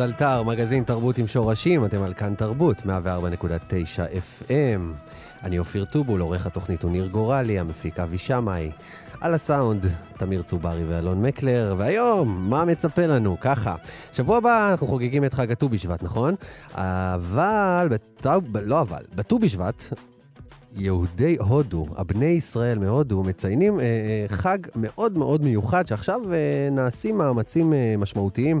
גיברלטר, מגזין תרבות עם שורשים, אתם על כאן תרבות, 104.9 FM. אני אופיר טובול, עורך התוכנית הוא ניר גורלי, המפיק אבי שמאי. על הסאונד, תמיר צוברי ואלון מקלר, והיום, מה מצפה לנו? ככה, שבוע הבא אנחנו חוגגים את חג הט"ו בשבט, נכון? אבל, בט"ו, לא אבל, בט"ו בשבט, יהודי הודו, הבני ישראל מהודו, מציינים אה, אה, חג מאוד מאוד מיוחד, שעכשיו אה, נעשים מאמצים אה, משמעותיים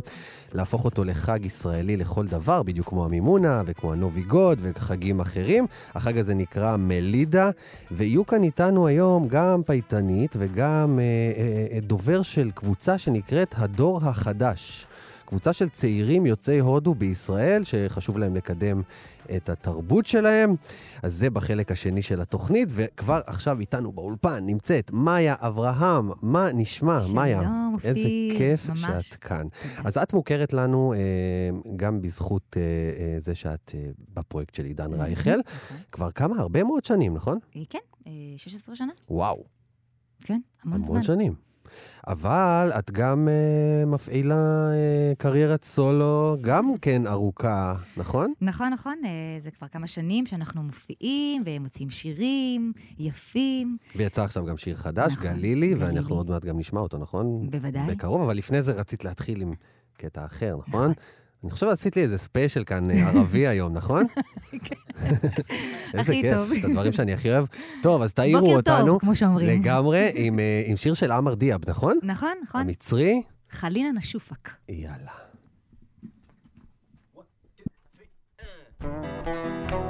להפוך אותו לחג ישראלי לכל דבר, בדיוק כמו המימונה וכמו הנוביגוד וחגים אחרים. החג הזה נקרא מלידה, ויהיו כאן איתנו היום גם פייטנית וגם אה, אה, אה, דובר של קבוצה שנקראת הדור החדש. קבוצה של צעירים יוצאי הודו בישראל, שחשוב להם לקדם את התרבות שלהם. אז זה בחלק השני של התוכנית, וכבר עכשיו איתנו באולפן נמצאת מאיה אברהם. מה נשמע, שלום, מאיה? אופיר, איזה כיף ממש. שאת כאן. אז את מוכרת לנו אה, גם בזכות אה, אה, זה שאת אה, בפרויקט של עידן רייכל, נכון. כבר כמה? הרבה מאוד שנים, נכון? אה, כן, אה, 16 שנה, וואו, כן, המון המון זמן. שנים. אבל את גם אה, מפעילה אה, קריירת סולו, גם כן ארוכה, נכון? נכון, נכון, אה, זה כבר כמה שנים שאנחנו מופיעים ומוצאים שירים יפים, ויצא עכשיו גם שיר חדש, נכון, גלילי, גלילי. ואנחנו עוד מעט גם נשמע אותו, נכון? בוודאי. בקרוב, אבל לפני זה רצית להתחיל עם קטע אחר, נכון? נכון. אני חושב שעשית לי איזה ספיישל כאן אה, ערבי היום, נכון? איזה הכי כיף. את הדברים שאני הכי אוהב. טוב, אז תעירו בוקר אותנו. טוב, כמו שאומרים. לגמרי, עם, אה, עם שיר של עמר דיאב, נכון? נכון, נכון. המצרי? חלינה נשופק. יאללה. ما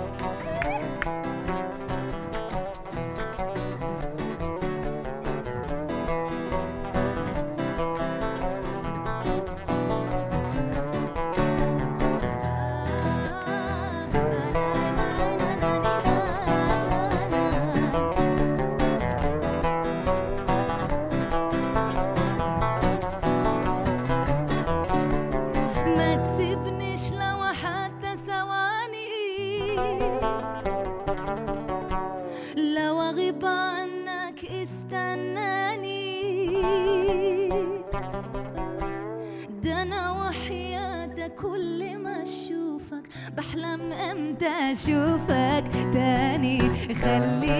أشوفك تاني. خلينا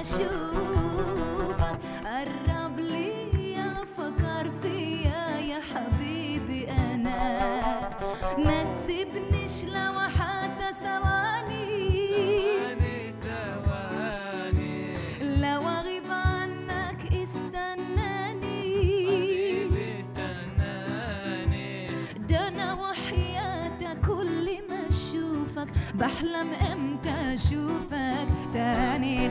أشوفك. قرب لي فكر فيا يا حبيبي أنا. ما تسيبنيش لو حتى ثواني. ثواني ثواني. لو اغيب عنك استناني. استناني. ده أنا وحياتك كل ما أشوفك. بحلم أمتى أشوفك تاني.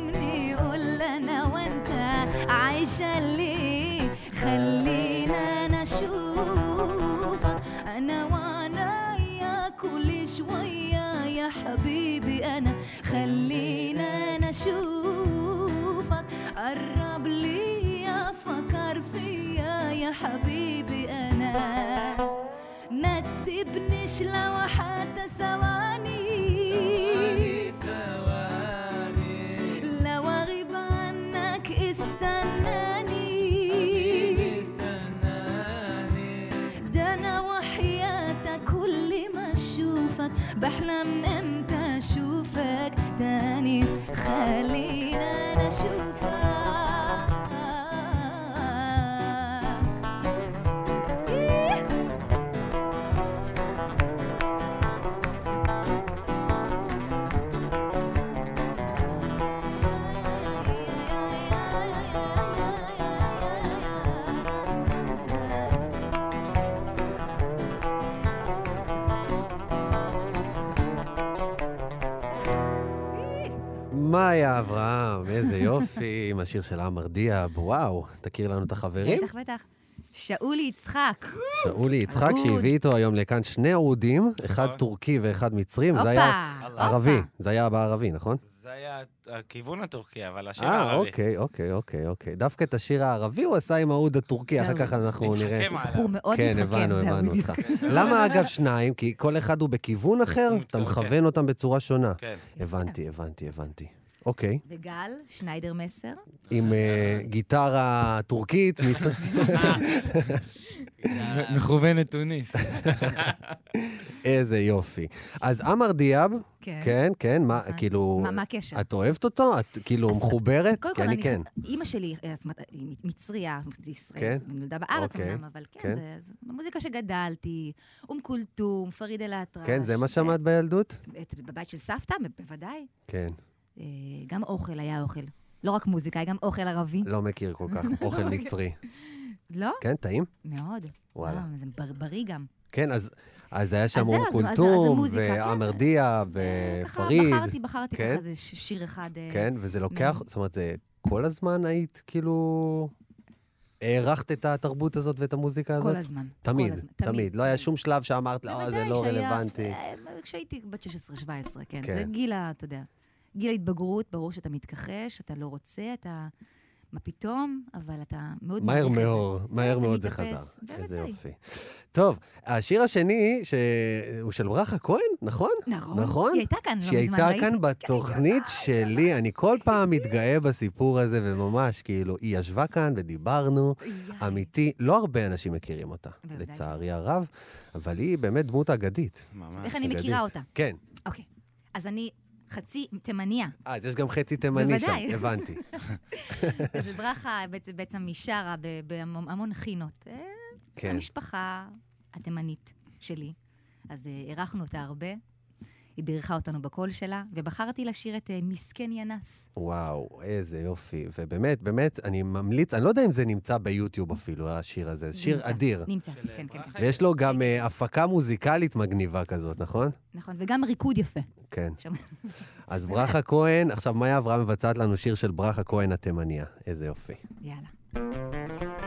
عايشة ليه خلينا أنا اشوفك أنا وعنايا كل شوية يا حبيبي أنا. خلينا أنا اشوفك قرب ليا فكر فيا يا حبيبي أنا. ما تسيبنيش لو بحلم إمتى أشوفك تاني؟ خلينا أنا השיר של עמר דיאב, וואו, תכיר לנו את החברים? בטח, בטח. שאולי יצחק. שאולי יצחק. שהביא איתו היום לכאן שני אהודים, אחד נכון. טורקי ואחד מצרי, וזה היה. ערבי. זה היה בערבי, נכון? זה היה הכיוון הטורקי, אבל השיר אה, הערבי. אוקיי, אוקיי, אוקיי, אוקיי. דווקא את השיר הערבי הוא עשה עם האוד הטורקי, אחר. כך אנחנו נראה. עליו. מאוד כן, מתחכם, הבנו, זהו, הבנו בדיוק. אותך. למה אגב שניים? כי כל אחד הוא בכיוון אחר? אתה כן. מכוון אותם בצורה שונה. כן. הבנתי, הבנתי, הבנתי. אוקיי. וגל, שניידר מסר. עם אה, גיטרה טורקית, מצ- מכוונת תוניס. איזה יופי. אז עמר דיאב, כן. כן, כן, מה, נכון. כאילו... מה- הקשר? את אוהבת אותו? את כאילו מחוברת? כי כל, אני כן. אימא שלי, אה, היא מצריה, זה ישראל, כן? היא נולדה בארץ אוקיי, אמנם, אבל כן. כן, זה המוזיקה שגדלתי, אום כולתום, פריד אל-אטרש. כן, זה מה אה, שמעת בילדות? בבית של סבתא, בוודאי. כן. אה, גם אוכל היה אוכל. לא רק מוזיקה, היה גם אוכל ערבי. לא מכיר כל כך אוכל מצרי. לא? כן, טעים? מאוד. וואלה. זה בר- בריא גם. כן, אז אז היה שם אום כולתום, כן. ועמר אה, ככה ופריד. בחרתי, בחרתי כן? ככה איזה שיר אחד. אה, כן, וזה לוקח, זאת אומרת, זה כל הזמן היית כאילו... הערכת את התרבות הזאת ואת המוזיקה הזאת? כל הזמן. תמיד, כל הזמן, תמיד. לא היה שום שלב שאמרת, לא, זה לא שהיה- רלוונטי. אה, כשהייתי בת 16-17, כן. כן. זה גיל, ה- אתה יודע, גיל ההתבגרות, ברור שאתה מתכחש, אתה לא רוצה, אתה... מה פתאום, אבל אתה מאוד מהר. מאוד, מהר מאוד זה חזר. איזה. יופי. טוב, השיר השני, שהוא של ברכה כהן, נכון? נכון. נכון? היא הייתה כאן לא שהיא מזמן, הייתה ראיתי. כאן בתוכנית שלי, אני כל פעם מתגאה בסיפור הזה, וממש, כאילו, היא ישבה כאן ודיברנו. אמיתי, לא הרבה אנשים מכירים אותה, לצערי הרב, אבל היא באמת דמות אגדית. ממש. איך אני. מכירה אותה? כן. אוקיי. אז אני חצי תימניה. אה, אז יש גם חצי תימני שם. הבנתי. אז ברכה בעצם- משרה בהמון חינות. אה, כן. המשפחה התימנית שלי. אז אה, אירחנו אותה הרבה. היא בירכה אותנו בקול שלה, ובחרתי לשיר את אה, מסכן ינס. וואו, איזה יופי. ובאמת, באמת, אני ממליץ, אני לא יודע אם זה נמצא ביוטיוב אפילו, השיר הזה. זה שיר נמצא, אדיר. נמצא, של, כן, כן? כן. ויש לו גם אה, הפקה מוזיקלית מגניבה כזאת, נכון? נכון, וגם ריקוד יפה. כן. אז ברכה כהן, עכשיו מאיה אברהם מבצעת לנו שיר של ברכה כהן התימניה. איזה יופי. יאללה.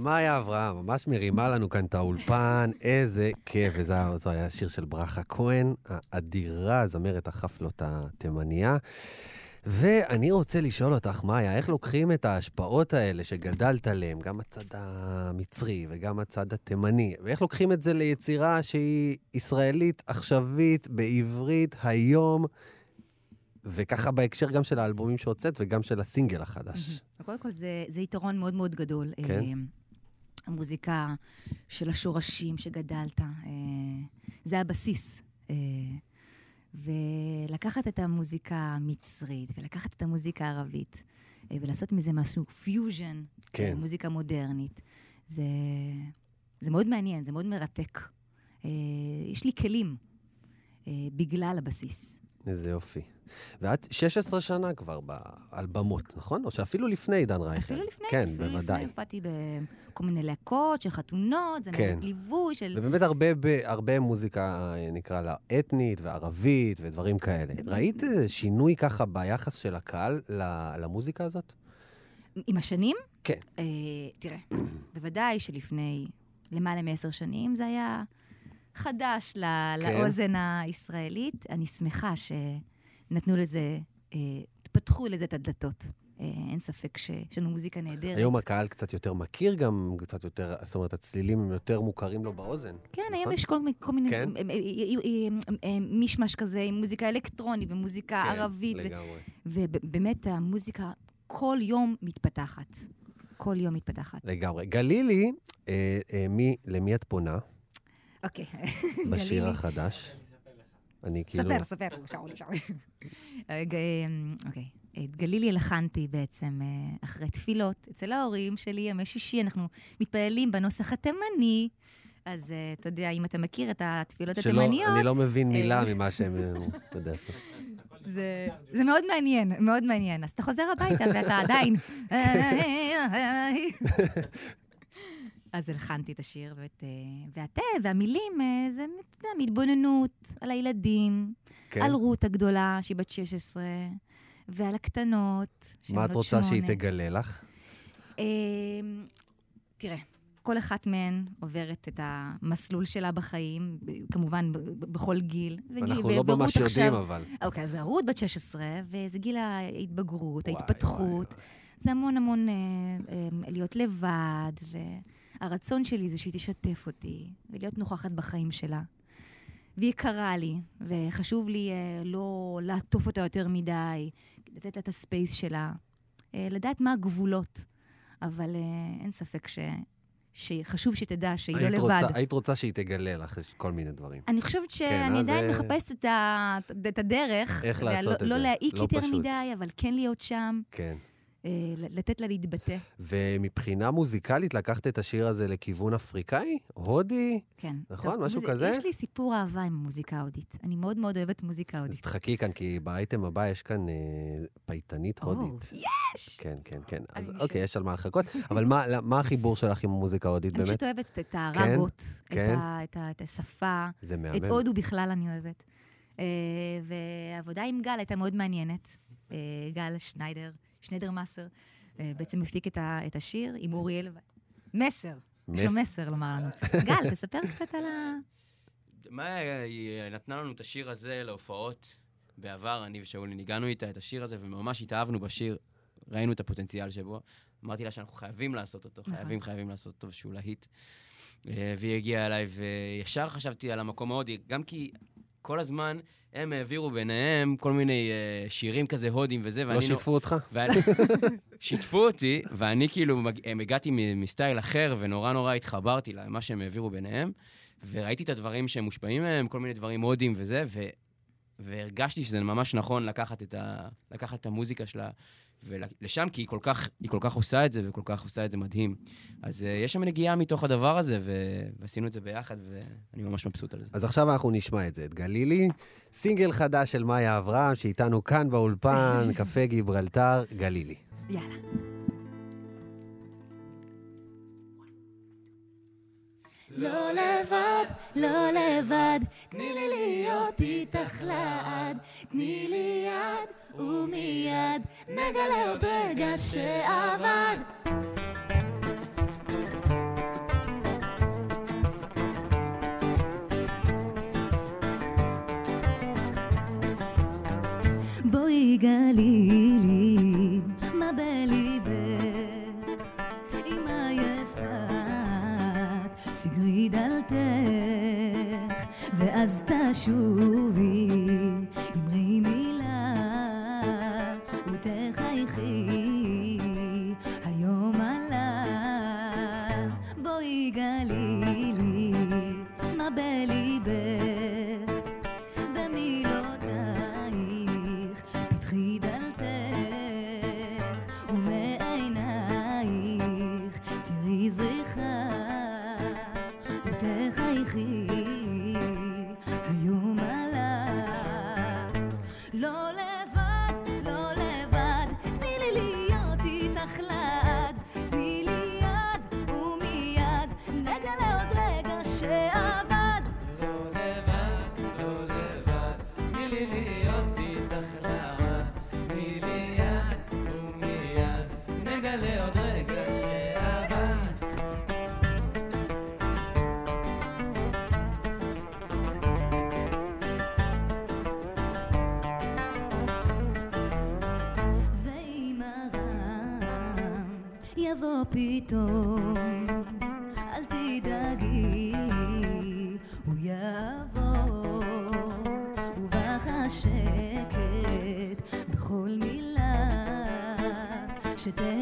מאיה אברהם, ממש מרימה לנו כאן את האולפן, איזה כיף. וזה היה- שיר של ברכה כהן, האדירה, זמרת החפלות התימניה. ואני רוצה לשאול אותך, מאיה, איך לוקחים את ההשפעות האלה שגדלת עליהן, גם הצד המצרי וגם הצד התימני, ואיך לוקחים את זה ליצירה שהיא ישראלית, עכשווית, בעברית, היום, וככה בהקשר גם של האלבומים שהוצאת וגם של הסינגל החדש. קודם כל, זה, זה יתרון מאוד מאוד גדול. כן. המוזיקה של השורשים שגדלת, אה, זה הבסיס. אה, ולקחת את המוזיקה המצרית, ולקחת את המוזיקה הערבית, אה, ולעשות מזה משהו, פיוז'ן, כן. מוזיקה מודרנית, זה, זה מאוד מעניין, זה מאוד מרתק. יש לי כלים בגלל הבסיס. איזה יופי. ואת 16 שנה כבר באלבמות, נכון? או שאפילו לפני עידן רייכל. אפילו לפני, כן, אפילו בוודאי. לפני הופעתי בכל מיני להקות של חתונות, זה כן. ליווי של... ובאמת הרבה, הרבה מוזיקה, נקרא לה, אתנית וערבית ודברים כאלה. ראית שינוי ככה ביחס של הקהל למוזיקה הזאת? עם השנים? כן. אה, תראה, בוודאי שלפני למעלה מעשר שנים זה היה חדש ל- כן. לאוזן הישראלית. אני שמחה שנתנו לזה, אה, פתחו לזה את הדלתות. אה, אין ספק שיש לנו מוזיקה נהדרת. היום הקהל קצת יותר מכיר גם, קצת יותר, זאת אומרת, הצלילים הם יותר מוכרים לו באוזן. כן, נכון? היום יש כל מיני, כל מיני כן? מישמש כזה עם מוזיקה אלקטרונית ומוזיקה כן, ערבית. ו- לגמרי. ובאמת המוזיקה כל יום מתפתחת. כל יום מתפתחת. לגמרי. גלילי, אה, אה, מי, למי את פונה אוקיי. בשיר. החדש? אני כאילו... ספר, ספר, שאולי, שאולי. אה, אה, אוקיי. את גלילי הלחנתי בעצם אה, אחרי תפילות אצל ההורים שלי, ימי שישי, אנחנו מתפללים בנוסח התימני. אז אה, אתה יודע, אם אתה מכיר את התפילות שלא, התימניות, אני לא מבין אה, מילה ממה שהם... אה. זה, זה מאוד מעניין, מאוד מעניין. אז אתה חוזר הביתה ואתה עדיין... אז הלחנתי את השיר, ואת, אה, והתה, והמילים, אה, זה, אתה יודע, מתבוננות על הילדים, כן. על רות הגדולה, שהיא בת 16, ועל הקטנות, שהן מה את רוצה שהיא שמונה. תגלה לך? אה, תראה, כל אחת מהן עוברת את המסלול שלה בחיים, כמובן בכל גיל. אנחנו ו- לא ממש עכשיו- יודעים, אבל. אוקיי, אז רות בת 16, וזה גיל ההתבגרות, וואי, ההתפתחות. וואי, זה המון המון אה, אה, להיות לבד, והרצון שלי זה שהיא תשתף אותי, ולהיות נוכחת בחיים שלה. והיא יקרה לי, וחשוב לי אה, לא לעטוף אותה יותר מדי, לתת לה את הספייס שלה, אה, לדעת מה הגבולות. אבל אה, אין ספק ש... שחשוב שתדע שהיא לא היית לבד. רוצה- היית רוצה שהיא תגלה לך כל מיני דברים. אני חושבת שאני אז, עדיין אה, מחפשת את, ה... את הדרך. איך לעשות לא, את לא זה. להעיק לא יותר פשוט. מדי, אבל כן להיות שם, כן. אה, לתת לה להתבטא. ומבחינה מוזיקלית לקחת את השיר הזה לכיוון אפריקאי? הודי? כן. נכון, משהו וזה- כזה? יש לי סיפור אהבה עם מוזיקה הודית. אני מאוד מאוד אוהבת מוזיקה אז הודית. תחכי כאן, כי באייטם הבא יש כאן אה, פייטנית או, הודית. יש! כן, כן, כן. אז אני אוקיי, יש על מה לחכות. אבל מה- מה החיבור שלך עם המוזיקה ההודית אני באמת? פשוט אוהבת את הרגות, את כן. ה- את ה- את השפה, זה את מהמם. הודו בכלל אני אוהבת. אה, והעבודה עם גל הייתה מאוד מעניינת. אה, גל שניידר, שניידר מסר, אה, בעצם הפיק את ה- את השיר עם אוריאל. ו- מסר, יש לו מס- מסר לומר לנו. גל, תספר קצת על ה... מה, היא נתנה לנו את השיר הזה להופעות בעבר, אני ושאולי ניגענו איתה את השיר הזה, וממש התאהבנו בשיר, ראינו את הפוטנציאל שבו. אמרתי לה שאנחנו חייבים לעשות אותו, נכון. חייבים, חייבים לעשות אותו שהוא להיט. אה, והיא הגיעה אליי, וישר חשבתי על המקום ההודי, גם כי כל הזמן הם העבירו ביניהם כל מיני אה, שירים כזה הודים וזה, ואני לא שיתפו אותך? ואני- שיתפו אותי, ואני כאילו, מג- הם הגעתי מסטייל אחר, ונורא נורא התחברתי למה שהם העבירו ביניהם, וראיתי את הדברים שהם מושפעים מהם, כל מיני דברים הודים וזה, ו... והרגשתי שזה ממש נכון לקחת את, ה... לקחת את המוזיקה שלה ולשם, כי היא כל, כך, היא כל כך עושה את זה, וכל כך עושה את זה מדהים. אז uh, יש שם נגיעה מתוך הדבר הזה, ו... ועשינו את זה ביחד, ואני ממש מבסוט על זה. אז עכשיו אנחנו נשמע את זה, את גלילי, סינגל חדש של מאיה אברהם, שאיתנו כאן באולפן, קפה גיברלטר, גלילי. יאללה. לא לבד, לא לבד, תני לי להיות איתך לעד. תני לי יד, ומיד נגלה עוד רגע שעבד. בואי גלילי, ואז תשובי, פתאום, אל תדאגי, הוא יבוא, ובך השקט בכל מילה שתגלי,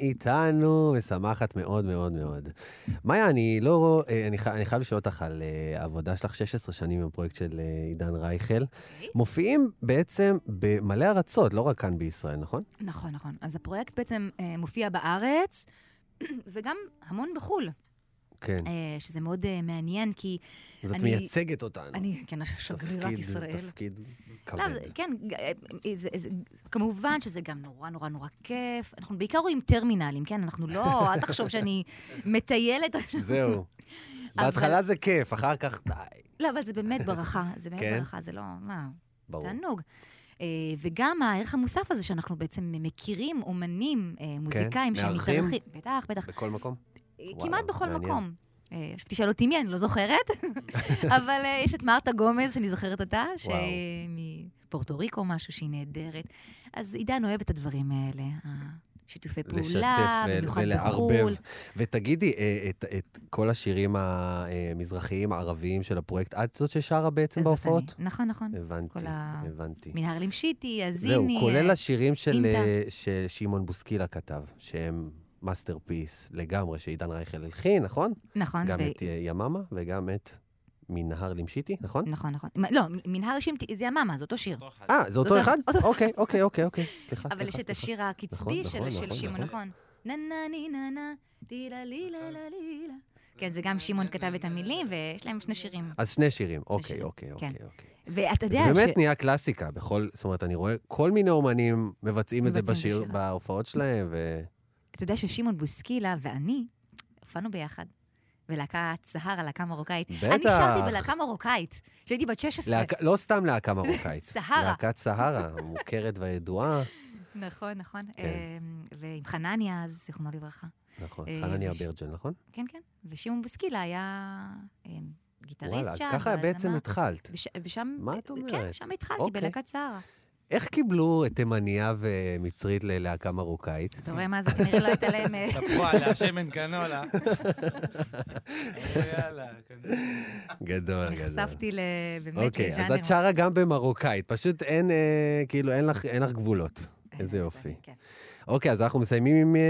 איתנו, משמחת מאוד מאוד מאוד. מאיה, אני לא, אה, אני, חי- אני חייב לשאול אותך על אה, העבודה שלך 16 שנים עם הפרויקט של אה, עידן רייכל. מופיעים בעצם במלא ארצות, לא רק כאן בישראל, נכון? נכון, נכון. אז הפרויקט בעצם אה, מופיע בארץ, וגם המון בחו"ל, כן. אה, שזה מאוד אה, מעניין, כי אז את מייצגת אותנו. אני, כן, שגרירת תפקיד- ישראל. תפקיד לא, כבד. זה- כן, אה, זה, זה, כמובן שזה גם נורא נורא נורא כיף. אנחנו בעיקר רואים טרמינלים, כן? אנחנו לא, אל תחשוב שאני מטיילת עכשיו. זהו. בהתחלה זה כיף, אחר כך, די, לא, אבל זה באמת ברכה, זה באמת כן? ברכה, זה לא, מה, ברור. תענוג. וגם הערך המוסף הזה שאנחנו בעצם מכירים אומנים, אה, מוזיקאים כן? מארחים? בטח, בטח. בכל מקום? וואלה, כמעט בכל מעניין. מקום. אה, תשאל אותי מי, אני לא זוכרת, אבל אה, יש את מרתה גומז, שאני זוכרת אותה, שמפורטו ריקו משהו, שהיא נהדרת. אז עידן אוהב את הדברים האלה, השיתופי פעולה, במיוחד ולערבב. בחו"ל. ותגידי, אה, את, את כל השירים המזרחיים, הערביים של הפרויקט, את זאת ששרה בעצם בהופעות? אני. נכון, נכון. הבנתי, הבנתי. من نهار لي مشيتي, عزيني. זהו, כולל השירים של. אה, ששמעון בוסקילה כתב, שהם masterpiece לגמרי, שעידן רייכל הלחין, נכון? נכון, גם ו- את אה, יממה וגם את מנהר למשיטי, נכון? נכון, נכון. לא, מנהר שמתי, זה יממה, זה אותו שיר. אה, זה אותו אחד? אוקיי, אוקיי, אוקיי, אוקיי. סליחה, אבל יש סליחה, את סליחה. השיר הקצבי נכון, של נכון, של נכון, שמעון, נכון. נה נה ני נה נה, טילה לילה לילה. כן, זה גם שמעון כתב את המילים, ויש להם שני שירים. אז שני שירים, אוקיי, אוקיי, כן. אוקיי, אוקיי. ואתה זה יודע ש... באמת נהיה קלאסיקה בכל, זאת אומרת, אני רואה כל מיני אומנים מבצעים את זה בשיר. בהופעות שלהם, ו... אתה יודע ששמעון בוסקילה ואני הופענו ביחד. בלהקת סהרה, להקה מרוקאית. בטח. אני שרתי בלהקה מרוקאית, כשהייתי בת 16. להקה- לא סתם להקה מרוקאית. סהרה. להקת סהרה, המוכרת והידועה. נכון, נכון. כן. אמ, ועם חנניה אז, זיכרונו לברכה. נכון, אה, חנניה ברג'ל, נכון? כן, כן. ושמעון בוסקילה היה אמ, גיטריסט שם. וואלה, אז ככה בעצם. התחלת. וש, ושם... מה את כן, אומרת? שם התחלתי, אוקיי. בלהקת סהרה. איך קיבלו תימניה ומצרית ללהקה מרוקאית? אתה רואה מה זה כנראה לא הייתה להם... אה, ספרו עליה שמן קנולה. יאללה. גדול, גדול. נחשפתי. באמת אוקיי, אז לז'אנר. את שרה גם במרוקאית, פשוט אין, אה, כאילו, אין לך- גבולות. אה, איזה זה- יופי. כן. אוקיי, אז אנחנו מסיימים עם, אה,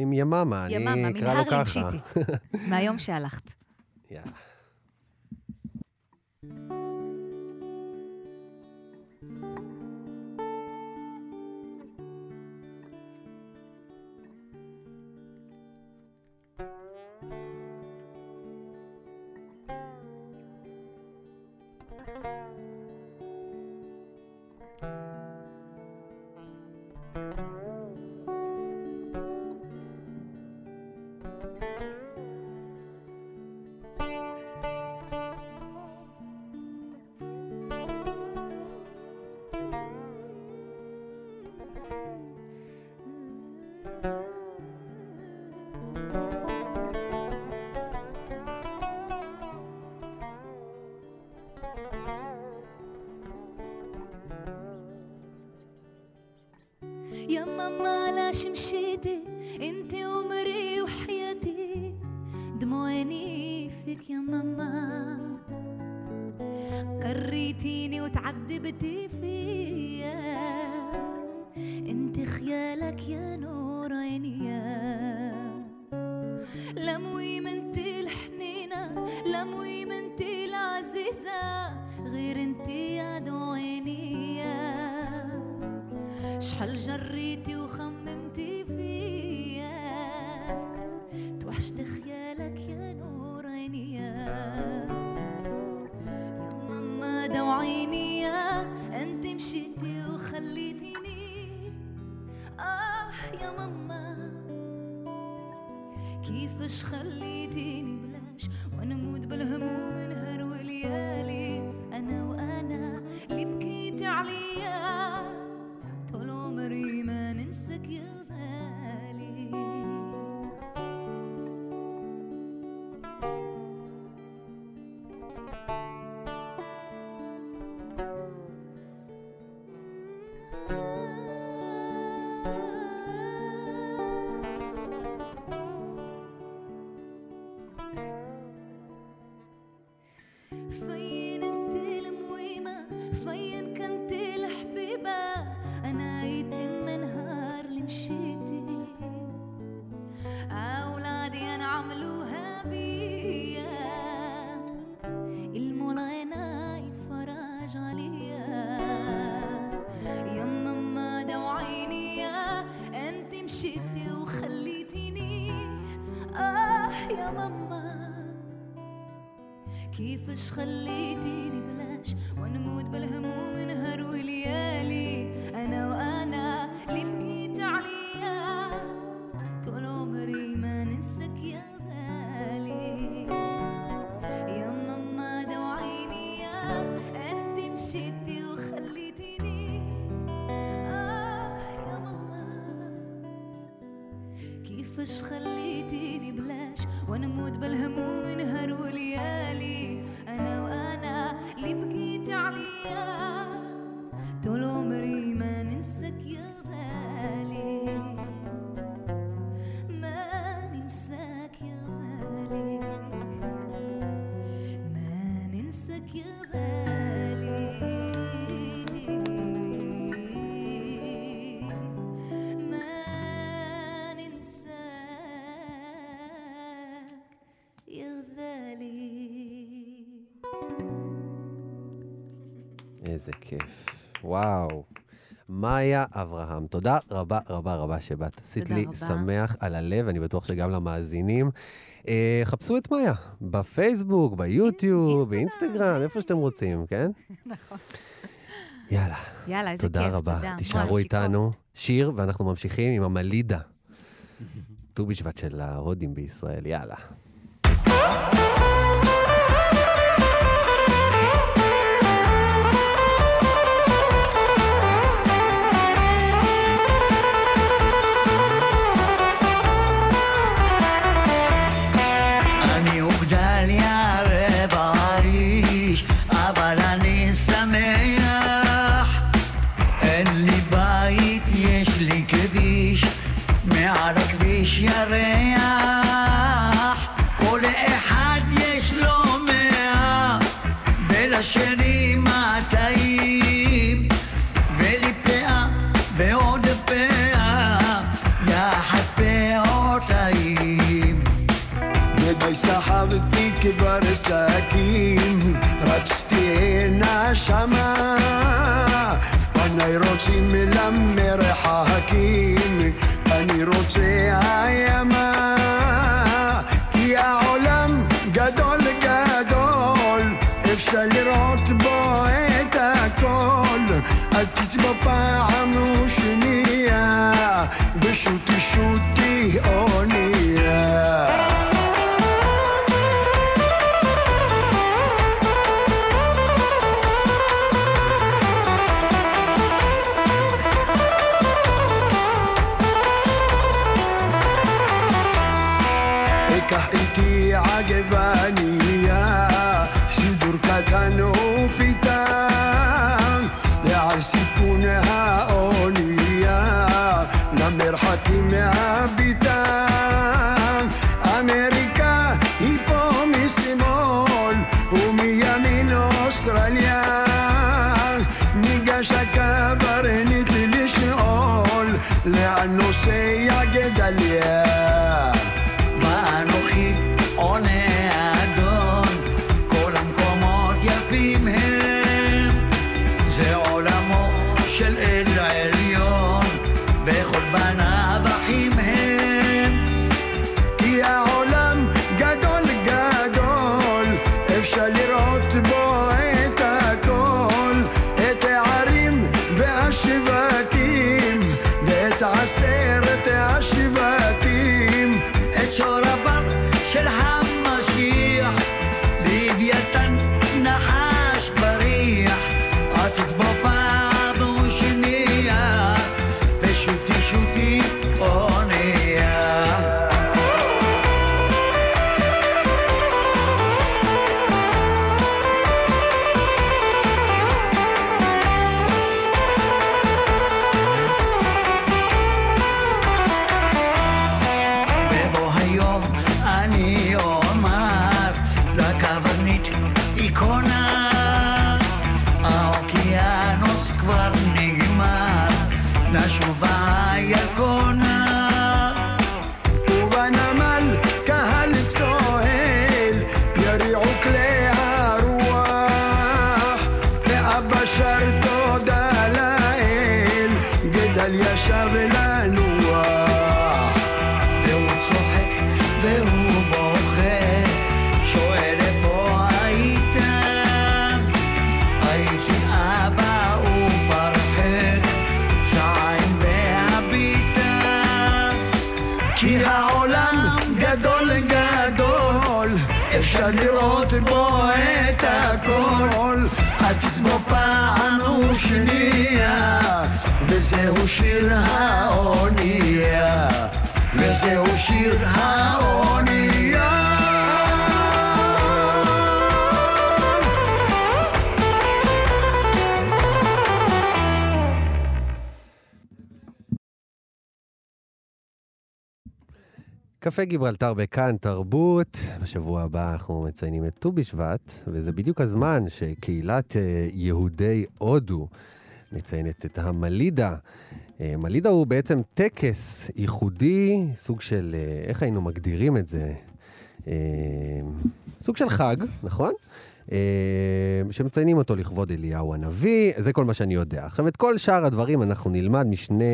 עם יממה, יממה, אני אקרא לו מנהר ככה. למשיתי. מהיום שהלכת. יאללה. خيالك يا نور عينيا لموي من الحنينة لموي من العزيزة غير انت يا دو عينيا شحال جريتي verschillende איזה כיף. וואו. מאיה אברהם, תודה רבה רבה רבה שבאת. עשית לי רבה. שמח על הלב, אני בטוח שגם למאזינים. אה, חפשו את מאיה, בפייסבוק, ביוטיוב, באינסטגרם, איפה שאתם רוצים, כן? נכון. יאללה. יאללה, איזה תודה כיף, רבה. תודה. תישארו איתנו. שיר, ואנחנו ממשיכים עם המלידה. ט"ו בשבט של ההודים בישראל, יאללה. אפשר לראות בו את הכל. עציץ בו פעם ושנייה, וזהו שיר האונייה, וזהו שיר האונייה. קפה גיברלטר בכאן תרבות. בשבוע הבא אנחנו מציינים את ט"ו בשבט, וזה בדיוק הזמן שקהילת אה, יהודי הודו מציינת את המלידה. אה, מלידה הוא בעצם טקס ייחודי, סוג של, אה, איך היינו מגדירים את זה? סוג של חג, נכון? שמציינים אותו לכבוד אליהו הנביא, זה כל מה שאני יודע. עכשיו, את כל שאר הדברים אנחנו נלמד משני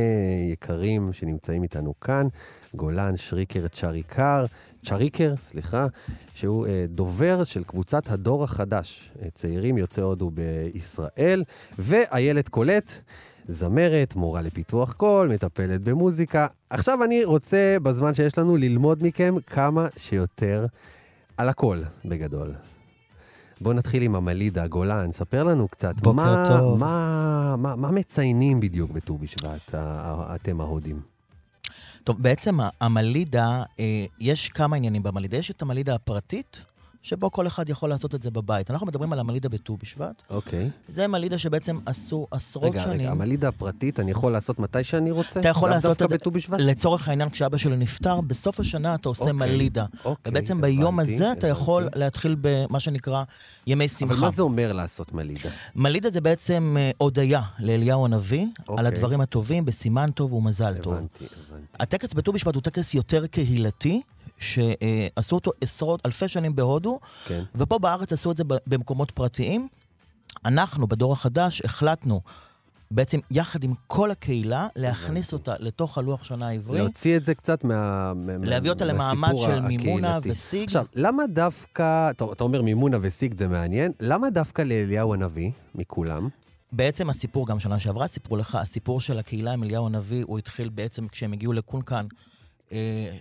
יקרים שנמצאים איתנו כאן, גולן שריקר צ'ריקר, צ'ריקר, סליחה, שהוא אה, דובר של קבוצת הדור החדש, אה, צעירים יוצאי הודו בישראל, ואיילת קולט. זמרת, מורה לפיתוח קול, מטפלת במוזיקה. עכשיו אני רוצה, בזמן שיש לנו, ללמוד מכם כמה שיותר על הכל, בגדול. בואו נתחיל עם המלידה, גולן, ספר לנו קצת. בוקר מה, טוב. מה, מה, מה מציינים בדיוק בט"ו בשבט, אתם ההודים? טוב, בעצם המלידה, אה, יש כמה עניינים במלידה. יש את המלידה הפרטית, שבו כל אחד יכול לעשות את זה בבית. אנחנו מדברים על המלידה בט"ו בשבט. אוקיי. זה מלידה שבעצם עשו עשרות רגע, שנים. רגע, המלידה הפרטית, אני יכול לעשות מתי שאני רוצה? אתה יכול לעשות את דווקא זה, בט"ו בשבט? לצורך העניין, כשאבא שלי נפטר, בסוף השנה אתה עושה אוקיי, מלידה. אוקיי, ובעצם ביום הבנתי, הזה אתה יכול הבנתי. להתחיל במה שנקרא ימי שמחה. אבל מה זה אומר לעשות מלידה? מלידה זה בעצם אה, הודיה לאליהו הנביא, אוקיי. על הדברים הטובים, בסימן טוב ומזל טוב. הבנתי, הבנתי. הטקס בט"ו בשבט הוא טקס יותר קהילתי, שעשו אותו עשרות, אלפי שנים בהודו, כן. ופה בארץ עשו את זה במקומות פרטיים. אנחנו, בדור החדש, החלטנו בעצם יחד עם כל הקהילה, להכניס אותה לתוך הלוח שנה העברי. להוציא את זה קצת מה... להביא אותה למעמד של מימונה הקהילתי. וסיג. עכשיו, למה דווקא, אתה, אתה אומר מימונה וסיג זה מעניין, למה דווקא לאליהו הנביא, מכולם? בעצם הסיפור, גם שנה שעברה סיפרו לך, הסיפור של הקהילה עם אליהו הנביא, הוא התחיל בעצם כשהם הגיעו לקונקן. אה,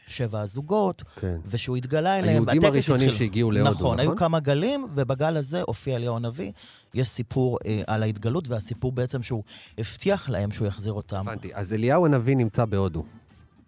שבע הזוגות, כן. ושהוא התגלה אליהם. היהודים הראשונים התחיל- שהגיעו להודו, נכון? היו נכון? כמה גלים, ובגל הזה הופיע אליהו הנביא. יש סיפור אה, על ההתגלות, והסיפור בעצם שהוא הבטיח להם שהוא יחזיר אותם. הבנתי. אז אליהו הנביא נמצא בהודו.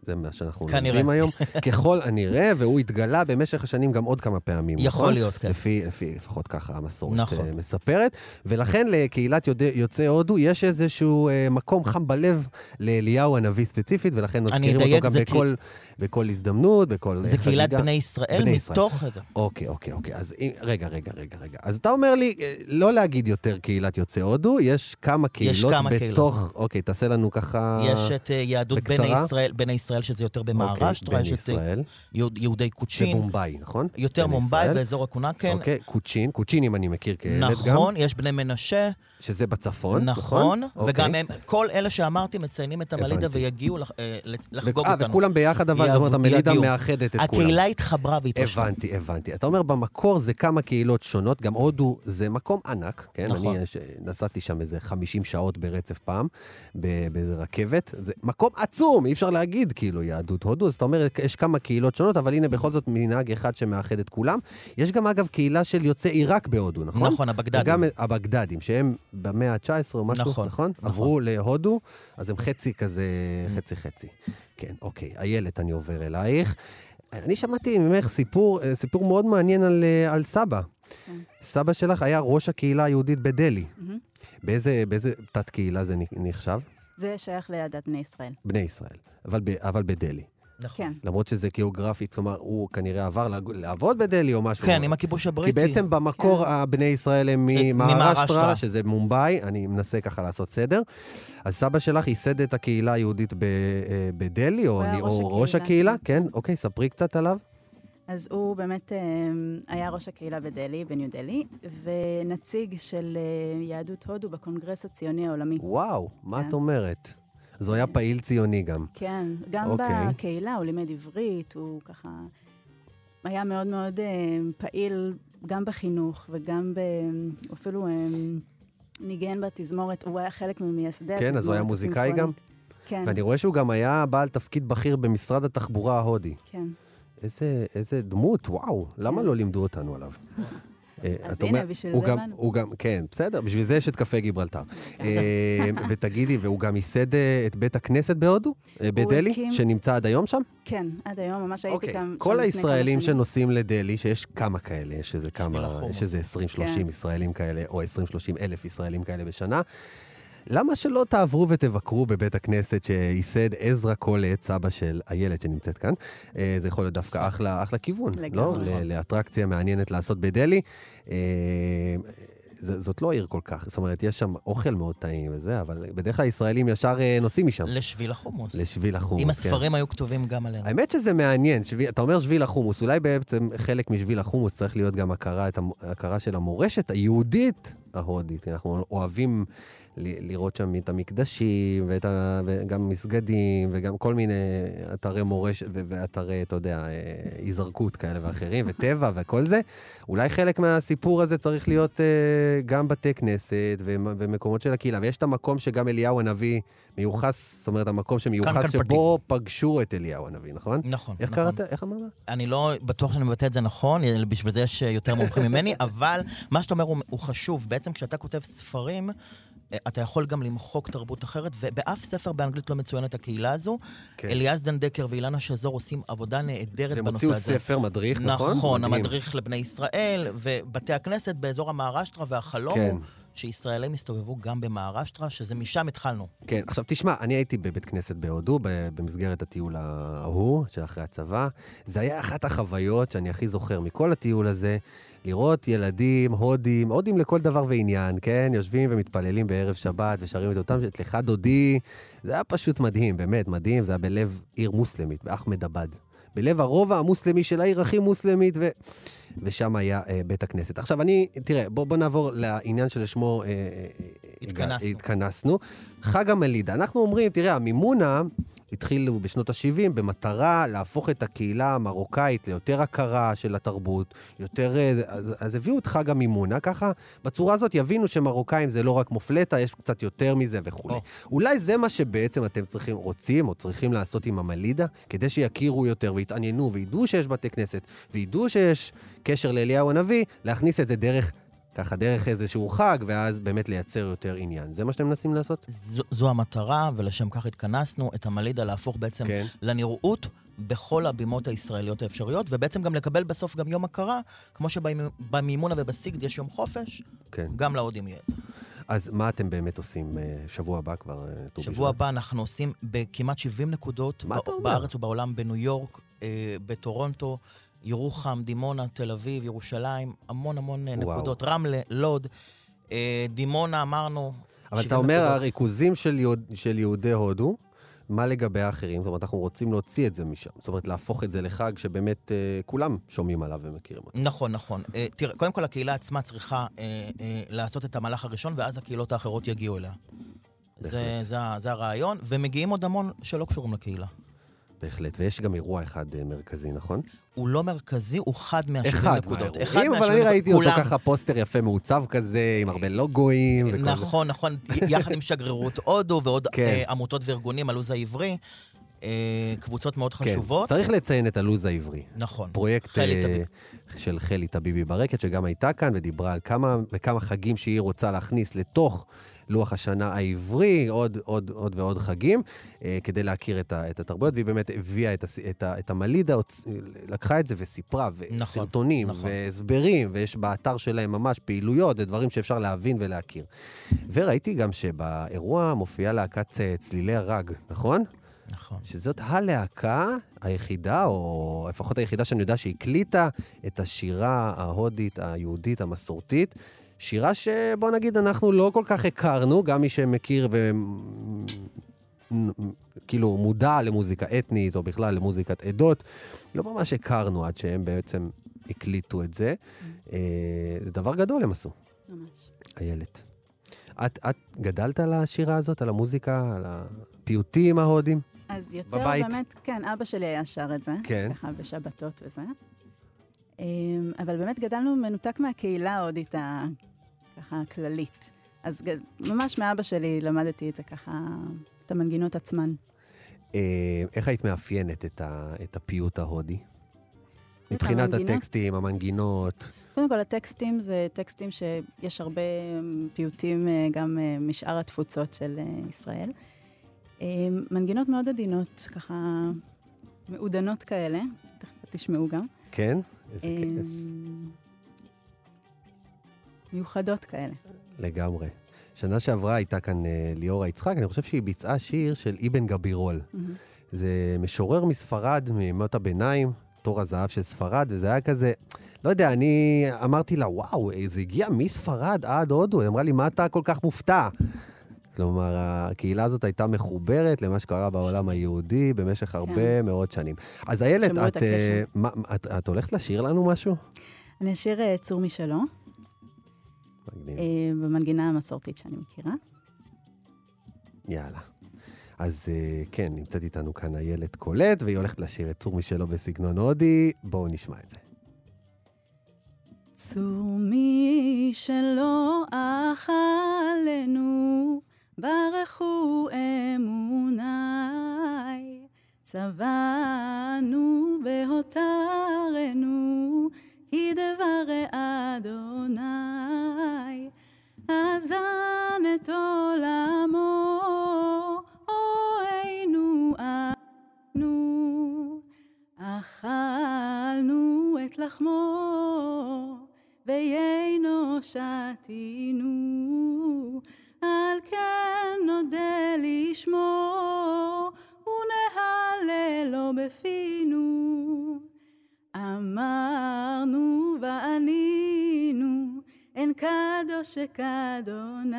זה מה שאנחנו. לומדים היום. ככל הנראה, והוא התגלה במשך השנים גם עוד כמה פעמים, יכול נכון? להיות, כן. לפי, לפי, לפחות ככה המסורת נכון. אה, מספרת. ולכן לקהילת יודע, יוצאי הודו יש איזשהו אה, מקום חם בלב לאליהו הנביא ספציפית, ולכן מזכירים אותו גם בכל, בכל הזדמנות, בכל אה, זה קהילת חגיגה. בני ישראל בני ישראל. מתוך זה. אוקיי, אוקיי, אוקיי. אז רגע, רגע, רגע, רגע. אז אתה אומר לי, לא להגיד יותר קהילת יוצאי הודו, יש כמה קהילות כמה קהילות. בתוך... אוקיי, תעשה לנו ככה... יש את יהדות בני בקצרה? ישראל, בני ישראל, שזה יותר אוקיי, במהרשטרה, בני יש את אה, ישראל. יהוד- יהודי זה קוצ'ין, מומבאי, נכון? יותר מומבאי ישראל. ואזור הקונקן. אוקיי, קוצ'ין, קוצ'ינים אני מכיר כילד גם. נכון, יש בני מנשה, שזה בצפון, נכון, אוקיי. וגם הם, כל אלה שאמרתי מציינים את המלידה הבנתי. ויגיעו לח- אה, לחגוג אה, אותנו. וכולם ביחד, אבל זאת אומרת, המלידה יגיעו. מאחדת את כולם. הקהילה התחברה והתרשמה. הבנתי, הבנתי. אתה אומר, במקור זה כמה קהילות שונות, גם הודו זה מקום ענק, כן? נכון. אני ש- נסעתי שם איזה 50 שעות ברצף פעם, באיזה רכבת. זה מקום עצום, אי אפשר להגיד, כאילו, יהדות הודו. אז אתה אומר, יש כמה קהילות שונות, אבל הנה, בכל זאת מנהג אחד שמאחד את כולם. יש גם, אגב, קהילה של יוצאי עיראק בהודו, נכון? נכון, הבגדדים. גם הבגדדים, שהם במאה ה-19 או משהו, נכון? נכון, נכון? עברו להודו, אז הם חצי כזה, חצי-חצי. כן, אוקיי. איילת, אני עובר אלייך. אני שמעתי ממך סיפור, אה, סיפור מאוד מעניין על, אה, על סבא. סבא שלך היה ראש הקהילה היהודית בדלהי. באיזה, באיזה תת-קהילה זה נחשב? זה שייך לעדת בני ישראל. בני ישראל, אבל, ב, אבל בדלהי. נכון. כן. למרות שזה גיאוגרפית, כלומר, הוא כנראה עבר לעבוד בדלהי או משהו. כן, עם הכיבוש הבריטי. כי בעצם במקור הבני ישראל הם אה, ממהרשטרה. שזה מומבאי, אני מנסה ככה לעשות סדר. אז סבא שלך ייסד את הקהילה היהודית ב- אה, בדלהי, או אני- ראש או ראש הקהילה, הקהילה, כן? אוקיי, ספרי קצת עליו. אז הוא באמת אה, היה ראש הקהילה בדלהי, בניו דלהי, ונציג של אה, יהדות הודו בקונגרס הציוני העולמי. וואו, מה כן. את אומרת? אז הוא היה פעיל ציוני גם. כן, גם אוקיי. בקהילה הוא לימד עברית, הוא ככה היה מאוד מאוד אה, פעיל גם בחינוך וגם ב... אפילו אה, ניגן בתזמורת, הוא היה חלק ממייסדי התזמורת כן, אז הוא היה מוזיקאי גם? כן, ואני רואה שהוא גם היה בעל תפקיד בכיר במשרד התחבורה ההודי. כן. איזה, איזה דמות, וואו, למה לא לימדו אותנו עליו? אה, אז הנה, בשביל זה באנו. הוא גם, כן, בסדר, בשביל זה יש את קפה גיברלטר. אה, ותגידי, והוא גם ייסד אה, את בית הכנסת בהודו, בדלהי, שנמצא עד היום שם? כן, עד היום ממש הייתי אוקיי. כאן. כל הישראלים. שנוסעים לדלהי, שיש כמה כאלה, יש איזה כמה. יש איזה 20-30 כן. ישראלים כאלה, או 20-30 אלף ישראלים כאלה בשנה. למה שלא תעברו ותבקרו בבית הכנסת שייסד עזרא קולץ, אבא של איילת שנמצאת כאן? אה, זה יכול להיות דווקא אחלה, אחלה כיוון, לא? לגמרי. ל- לאטרקציה מעניינת לעשות בדלהי. אה, ז- זאת לא עיר כל כך, זאת אומרת, יש שם אוכל מאוד טעים וזה, אבל בדרך כלל ישראלים ישר אה, נוסעים משם. לשביל החומוס. לשביל החומוס, אם כן. הספרים היו כתובים גם עלינו. האמת שזה מעניין, שביל, אתה אומר שביל החומוס, אולי בעצם חלק משביל החומוס צריך להיות גם הכרה, המ, הכרה של המורשת היהודית ההודית. אנחנו אוהבים לראות שם את המקדשים, ואת ה, וגם מסגדים, וגם כל מיני אתרי מורשת, ואתרי, אתה יודע, אה, היזרקות כאלה ואחרים, וטבע וכל זה. אולי חלק מהסיפור הזה צריך להיות אה, גם בתי כנסת ומ- ומקומות של הקהילה. ויש את המקום שגם אליהו הנביא מיוחס, זאת אומרת, המקום שמיוחס שבו פגשו את אליהו הנביא, נכון? נכון, איך נכון. קראת? איך אמרת? אני לא בטוח שאני מבטא את זה נכון, בשביל זה יש יותר מומחים ממני, אבל מה שאתה אומר הוא, הוא חשוב. בעצם כשאתה כותב ספרים, אה, אתה יכול גם למחוק תרבות אחרת, ובאף ספר באנגלית לא מצוינת הקהילה הזו. כן. אליעז דן דקר ואילנה שזור עושים עבודה נהדרת והם בנושא הוציאו הזה. ספר מדריך, נכון? נכון, מדהים. המדריך לבני ישראל, ובתי הכנסת באזור המהרשטרה, והחלום כן. שישראלים יסתובבו גם במהרשטרה, שזה משם התחלנו. כן, עכשיו תשמע, אני הייתי בבית כנסת בהודו, במסגרת הטיול ההוא, של אחרי הצבא. זה היה אחת החוויות שאני הכי זוכר מכל הטיול הזה, לראות ילדים, הודים, הודים לכל דבר ועניין, כן? יושבים ומתפללים בערב שבת ושרים את אותם, את לך דודי. זה היה פשוט מדהים, באמת מדהים, זה היה בלב עיר מוסלמית, באחמדבד. בלב הרובע המוסלמי של העיר הכי מוסלמית, ו... ושם היה אה, בית הכנסת. עכשיו, אני, תראה, בוא, בוא נעבור לעניין שלשמו אה, אה, התכנסנו. התכנסנו. חג המלידה. אנחנו אומרים, תראה, המימונה התחילו בשנות ה-70 במטרה להפוך את הקהילה המרוקאית ליותר הכרה של התרבות, יותר... אז, אז הביאו את חג המימונה, ככה בצורה הזאת יבינו שמרוקאים זה לא רק מופלטה, יש קצת יותר מזה וכולי. או. אולי זה מה שבעצם אתם צריכים, רוצים או צריכים לעשות עם המלידה, כדי שיכירו יותר ויתעניינו וידעו שיש בתי כנסת, וידעו שיש קשר לאליהו הנביא, להכניס את זה דרך, ככה, דרך איזשהו חג, ואז באמת לייצר יותר עניין. זה מה שאתם מנסים לעשות? זו, זו המטרה, ולשם כך התכנסנו, את המלידה להפוך בעצם כן. לנראות בכל הבימות הישראליות האפשריות, ובעצם גם לקבל בסוף גם יום הכרה, כמו שבמימונה ובסיגד יש יום חופש, כן. גם להודים יהיה את זה. אז מה אתם באמת עושים אה, שבוע הבא כבר, אה, ט"ו בשבט? שבוע הבא אנחנו עושים בכמעט 70 נקודות? בארץ ובעולם, בניו יורק, אה, בטורונטו, ירוחם, דימונה, תל אביב, ירושלים, המון המון וואו. נקודות, רמלה, לוד, אה, דימונה אמרנו, אבל אתה 70 אומר, נקודות. הריכוזים של, יהוד, של יהודי הודו, מה לגבי האחרים? זאת אומרת, אנחנו רוצים להוציא את זה משם. זאת אומרת, להפוך את זה לחג שבאמת אה, כולם שומעים עליו ומכירים אותו. נכון, נכון. אה, תראה, קודם כל הקהילה עצמה צריכה אה, אה, לעשות את המהלך הראשון, ואז הקהילות האחרות יגיעו אליה. זה. זה, זה הרעיון, ומגיעים עוד המון שלא קשורים לקהילה. בהחלט. ויש גם אירוע אחד אה, מרכזי, נכון? הוא לא מרכזי, הוא חד מה-70 אחד נקודות. מהאירועים, אבל מה-70 אני ראיתי אותו. ככה פוסטר יפה מעוצב כזה, עם הרבה לוגויים. נכון, נכון, יחד עם שגרירות הודו ועוד כן. אה, עמותות וארגונים, הלו"ז העברי, אה, קבוצות מאוד חשובות. כן, צריך לציין את הלו"ז העברי. נכון. פרויקט חלי טביב. של חלי טביבי ברקת, שגם הייתה כאן ודיברה על כמה וכמה חגים שהיא רוצה להכניס לתוך לוח השנה העברי, עוד, עוד, עוד ועוד חגים, אה, כדי להכיר את, ה, את התרבויות, והיא באמת הביאה את, הס, את, ה, את המלידה, לקחה את זה וסיפרה, וסרטונים, נכון. והסברים, ויש באתר שלהם ממש פעילויות ודברים שאפשר להבין ולהכיר. וראיתי גם שבאירוע מופיעה להקת אה, צלילי הרג, נכון? נכון. שזאת הלהקה היחידה, או לפחות היחידה שאני יודע שהקליטה את השירה ההודית, היהודית, המסורתית. שירה שבוא נגיד אנחנו לא כל כך הכרנו, גם מי שמכיר ו... כאילו מודע למוזיקה אתנית, או בכלל למוזיקת עדות, לא ממש הכרנו עד שהם בעצם הקליטו את זה. אה, זה דבר גדול הם עשו, ממש. איילת. את, את גדלת על השירה הזאת, על המוזיקה, על הפיוטים ההודים? אז יותר בבית. באמת, כן, אבא שלי היה שר את זה. כן. ככה בשבתות וזה. אמ, אבל באמת גדלנו מנותק מהקהילה ההודית ככה הכללית. אז ממש מאבא שלי למדתי את זה ככה, את המנגינות עצמן. אה, איך היית מאפיינת את, ה, את הפיוט ההודי? מבחינת? הטקסטים, המנגינות. קודם כל, הטקסטים זה טקסטים שיש הרבה אמ, פיוטים אה, גם אה, משאר התפוצות של אה, ישראל. מנגינות מאוד עדינות, ככה מעודנות כאלה, תכף תשמעו גם. כן? איזה כיף. מיוחדות כאלה. לגמרי. שנה שעברה הייתה כאן אה, ליאורה יצחק, אני חושב שהיא ביצעה שיר של אבן גבירול. מהמם. זה משורר מספרד, מימות הביניים, תור הזהב של ספרד, וזה היה כזה, לא יודע, אני אמרתי לה, וואו, זה הגיע מספרד עד הודו. היא אמרה לי, מה אתה כל כך מופתע? כלומר, הקהילה הזאת הייתה מחוברת למה שקרה בעולם היהודי במשך הרבה מאוד שנים. אז איילת, את, את אה, את, את הולכת לשיר לנו משהו? אני אשיר אה, צור משלו, במנגינה המסורתית שאני מכירה. יאללה. אז אה, כן, נמצאת איתנו כאן איילת קולט, והיא הולכת לשיר את צור משלו בסגנון הודי. בואו נשמע את זה. צור מי שלא אכלנו, ברכו אמוני. צבענו בהותרנו, כי דברי אדוני. אזן את עולמו, אוהנו אנו. אכלנו את לחמו, ויינו שתינו, על כן נודה לשמו, ונהללו בפינו. אמרנו וענינו, אין קדוש כאדוני,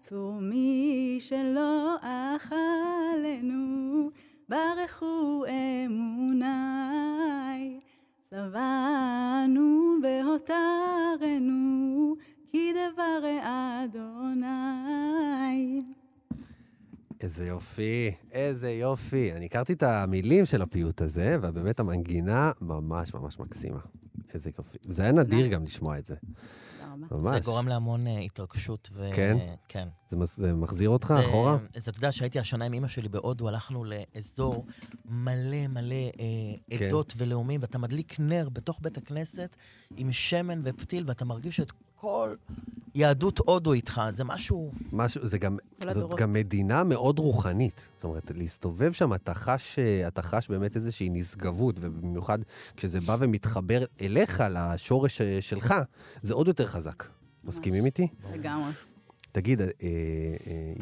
צור מי שלא אכלנו, ברכו אמוני. צבענו בהותרנו, כי דברי אדוני. איזה יופי, איזה יופי. אני הכרתי את המילים של הפיוט הזה, ובאמת המנגינה ממש ממש מקסימה. איזה יופי. זה היה נדיר גם לשמוע את זה. רבה. זה ממש. גורם להמון אה, התרגשות. ו... כן? כן. זה זה מחזיר אותך זה- אחורה? אז אתה יודע שהייתי השנה עם אמא שלי בהודו, הלכנו לאזור מלא מלא אה, כן. עדות ולאומים, ואתה מדליק נר בתוך בית הכנסת עם שמן ופתיל, ואתה מרגיש את כל יהדות הודו איתך. זה משהו... משהו, זה גם, זאת הדורות. גם מדינה מאוד רוחנית. זאת אומרת, להסתובב שם, אתה חש, אה, אתה חש באמת איזושהי נשגבות, ובמיוחד כשזה בא ומתחבר אליך, לשורש אה, שלך, זה עוד יותר חזק. מסכימים איתי? לגמרי. תגיד, אה, אה,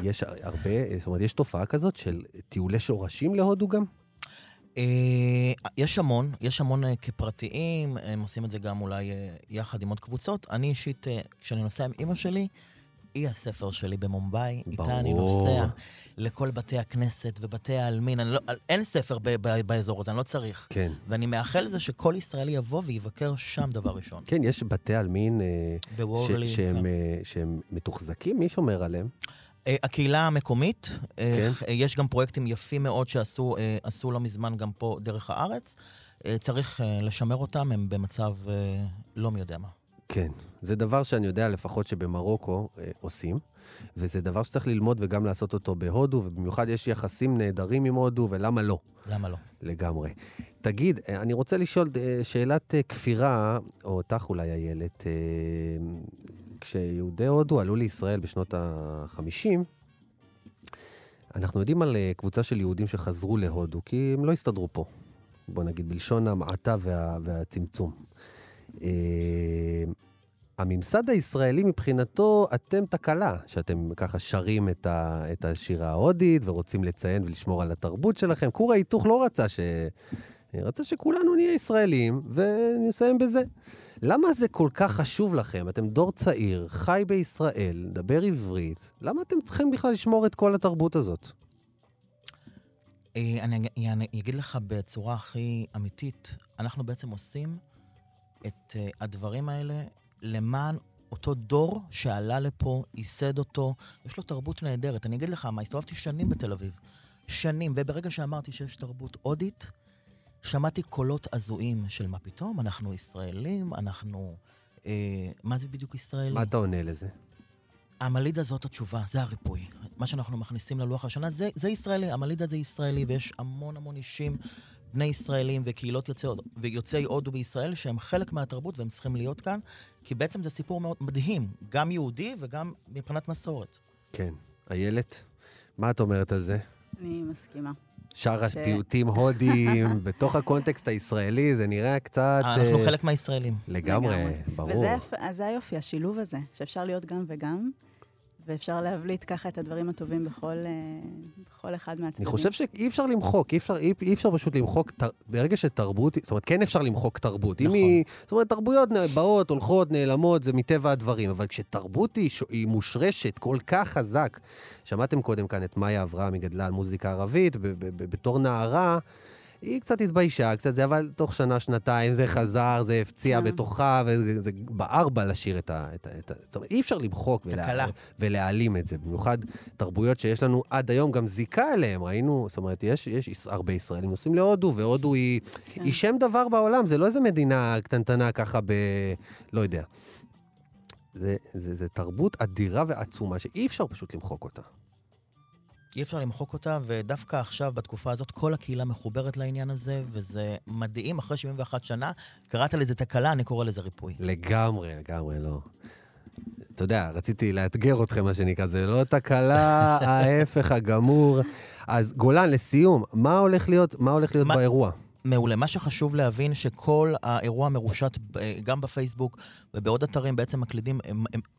יש הרבה, זאת אומרת, יש תופעה כזאת של טיולי שורשים להודו גם? אה, יש המון, יש המון אה, כפרטיים, הם עושים את זה גם אולי אה, יחד עם עוד קבוצות. אני אישית, כשאני נוסע עם אימא שלי, היא הספר שלי במומבאי, איתה אני. נוסע לכל בתי הכנסת ובתי העלמין. לא, אין ספר ב, ב, באזור הזה, אני לא צריך. כן. ואני מאחל לזה שכל ישראלי יבוא ויבקר שם דבר ראשון. כן, יש בתי עלמין אה, ש- שהם, כן. אה, שהם מתוחזקים, מי שומר עליהם? אה, הקהילה המקומית, אה, כן. אה, יש גם פרויקטים יפים מאוד שעשו עשו לא מזמן גם פה דרך הארץ. צריך לשמר אותם, הם במצב לא מי יודע מה. כן, זה דבר שאני יודע לפחות שבמרוקו אה, עושים, וזה דבר שצריך ללמוד וגם לעשות אותו בהודו, ובמיוחד יש יחסים נהדרים עם הודו, ולמה לא? למה לא? לגמרי. תגיד, אני רוצה לשאול שאלת כפירה, או אותך אולי, איילת. אה, כשיהודי הודו עלו לישראל בשנות ה-50, אנחנו יודעים על אה, קבוצה של יהודים שחזרו להודו, כי הם לא הסתדרו פה. בוא נגיד, בלשון המעטה וה, והצמצום. אה, הממסד הישראלי מבחינתו, אתם תקלה, שאתם ככה שרים את, ה, את השירה ההודית ורוצים לציין ולשמור על התרבות שלכם. כור ההיתוך לא רצה ש... רצה שכולנו נהיה ישראלים, ונסיים בזה. למה זה כל כך חשוב לכם? אתם דור צעיר, חי בישראל, מדבר עברית, למה אתם צריכים בכלל לשמור את כל התרבות הזאת? אה, אני, אני אגיד לך בצורה הכי אמיתית, אנחנו בעצם עושים את אה, הדברים האלה למען אותו דור שעלה לפה, ייסד אותו, יש לו תרבות נהדרת. אני אגיד לך מה, הסתובבתי שנים בתל אביב. שנים, וברגע שאמרתי שיש תרבות הודית, שמעתי קולות הזויים של מה פתאום, אנחנו ישראלים, אנחנו... אה, מה זה בדיוק ישראלי? מה אתה עונה לזה? המלידה זאת התשובה, זה הריפוי. מה שאנחנו מכניסים ללוח השנה, זה, זה ישראלי, המלידה זה ישראלי, ויש המון המון אישים, בני ישראלים וקהילות יוצאי, הודו- ויוצאי הודו בישראל, שהם חלק מהתרבות והם צריכים להיות כאן, כי בעצם זה סיפור מאוד מדהים, גם יהודי וגם מבחינת מסורת. כן. איילת, מה את אומרת על זה? אני מסכימה. שר ש- הפיוטים הודיים, בתוך הקונטקסט הישראלי, זה נראה קצת... אנחנו אה, חלק מהישראלים. לגמרי, לגמרי. ברור. וזה אז זה היופי, השילוב הזה, שאפשר להיות גם וגם, ואפשר להבליט ככה את הדברים הטובים בכל, אה, בכל אחד אני מהצדדים. חושב שאי אפשר למחוק, אי אפשר, אי, אי אפשר פשוט למחוק, תר, ברגע שתרבות, זאת אומרת, כן אפשר למחוק תרבות. אם נכון. היא, זאת אומרת, תרבויות באות, הולכות, נעלמות, זה מטבע הדברים, אבל כשתרבות היא, ש- היא מושרשת כל כך חזק, שמעתם קודם כאן את מאיה אברהם, היא גדלה על מוזיקה ערבית, ב- ב- ב- בתור נערה, היא קצת התביישה, קצת זה, אבל תוך שנה, שנתיים זה חזר, זה הפציע כן. בתוכה, וזה זה בער בה לשיר את ה... את ה, את ה זאת אומרת, אי אפשר למחוק ולה. ולהעלים את זה. במיוחד תרבויות שיש לנו עד היום גם זיקה אליהם. ראינו, זאת אומרת, יש, יש יש הרבה ישראלים נוסעים להודו, והודו היא, כן. היא שם דבר בעולם, זה לא איזה מדינה קטנטנה ככה ב... לא יודע. זה, זה, זה תרבות אדירה ועצומה שאי אפשר פשוט למחוק אותה. אי אפשר למחוק אותה, ודווקא עכשיו, בתקופה הזאת, כל הקהילה מחוברת לעניין הזה, וזה מדהים, אחרי 71 שנה, קראת לזה תקלה, אני קורא לזה ריפוי. לגמרי, לגמרי לא. אתה יודע, רציתי לאתגר אתכם, מה שנקרא, זה לא תקלה, ההפך הגמור. אז גולן, לסיום, מה הולך להיות, מה הולך להיות מה- באירוע? מעולה. מה שחשוב להבין, שכל האירוע מרושת ב- גם בפייסבוק ובעוד אתרים, בעצם מקלידים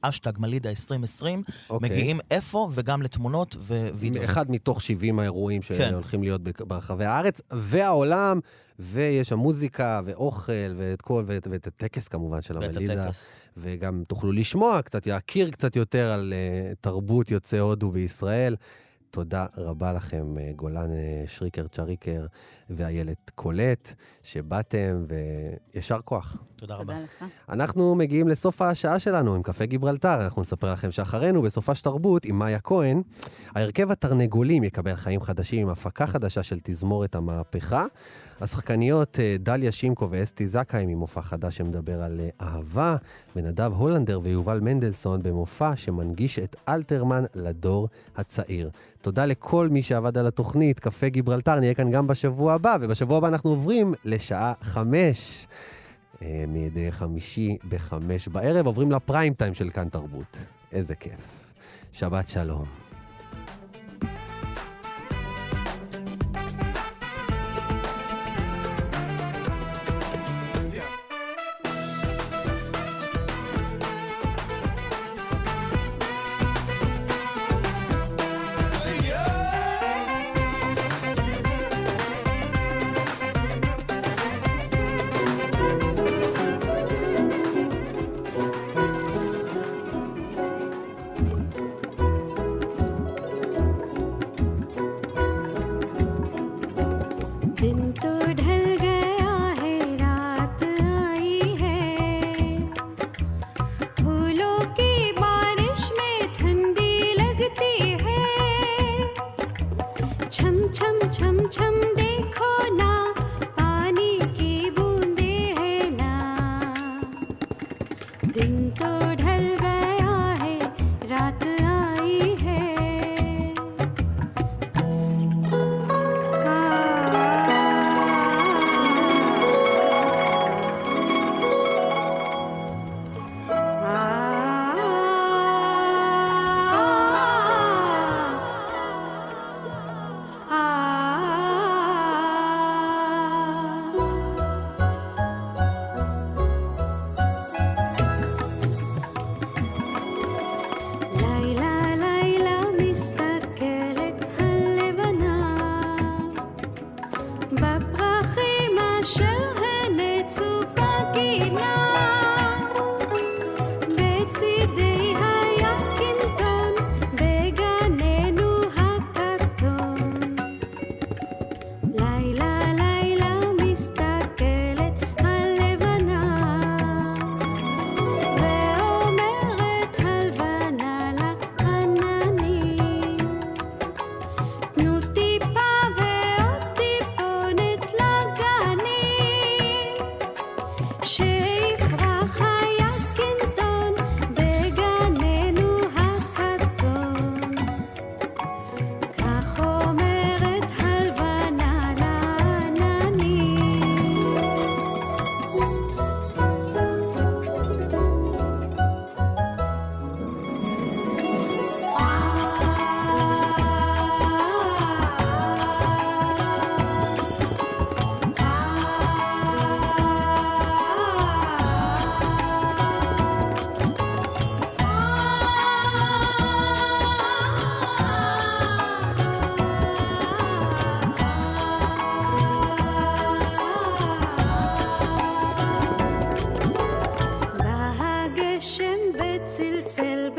אשטג מלידה 2020, אוקיי. מגיעים איפה וגם לתמונות ווידאו. אחד מתוך 70 האירועים כן. שהולכים להיות בק- ברחבי הארץ והעולם, ויש שם מוזיקה ואוכל ואת כל, ואת, ואת הטקס כמובן של ואת המלידה. הטקס. וגם תוכלו לשמוע קצת, להכיר קצת יותר על uh, תרבות יוצאי הודו בישראל. תודה רבה לכם, אה, גולן אה, שריקר צ'ריקר ואיילת קולט, שבאתם, ויישר כוח. תודה רבה. לך. אנחנו מגיעים לסוף השעה שלנו עם קפה גיברלטר. אנחנו נספר לכם שאחרינו, בסופה של תרבות, עם מאיה כהן, ההרכב התרנגולים יקבל חיים חדשים עם הפקה חדשה של תזמורת המהפכה. השחקניות אה, דליה שימקו ואסתי זכאי ממופע חדש שמדבר על אה, אהבה, ונדב הולנדר ויובל מנדלסון במופע שמנגיש את אלתרמן לדור הצעיר. תודה לכל מי שעבד על התוכנית, קפה גיברלטר, נהיה כאן גם בשבוע הבא, ובשבוע הבא אנחנו עוברים לשעה חמש. אה, מדי חמישי בחמש בערב, עוברים לפריים טיים של כאן תרבות. איזה כיף. שבת שלום.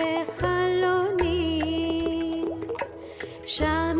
בחלוני. שר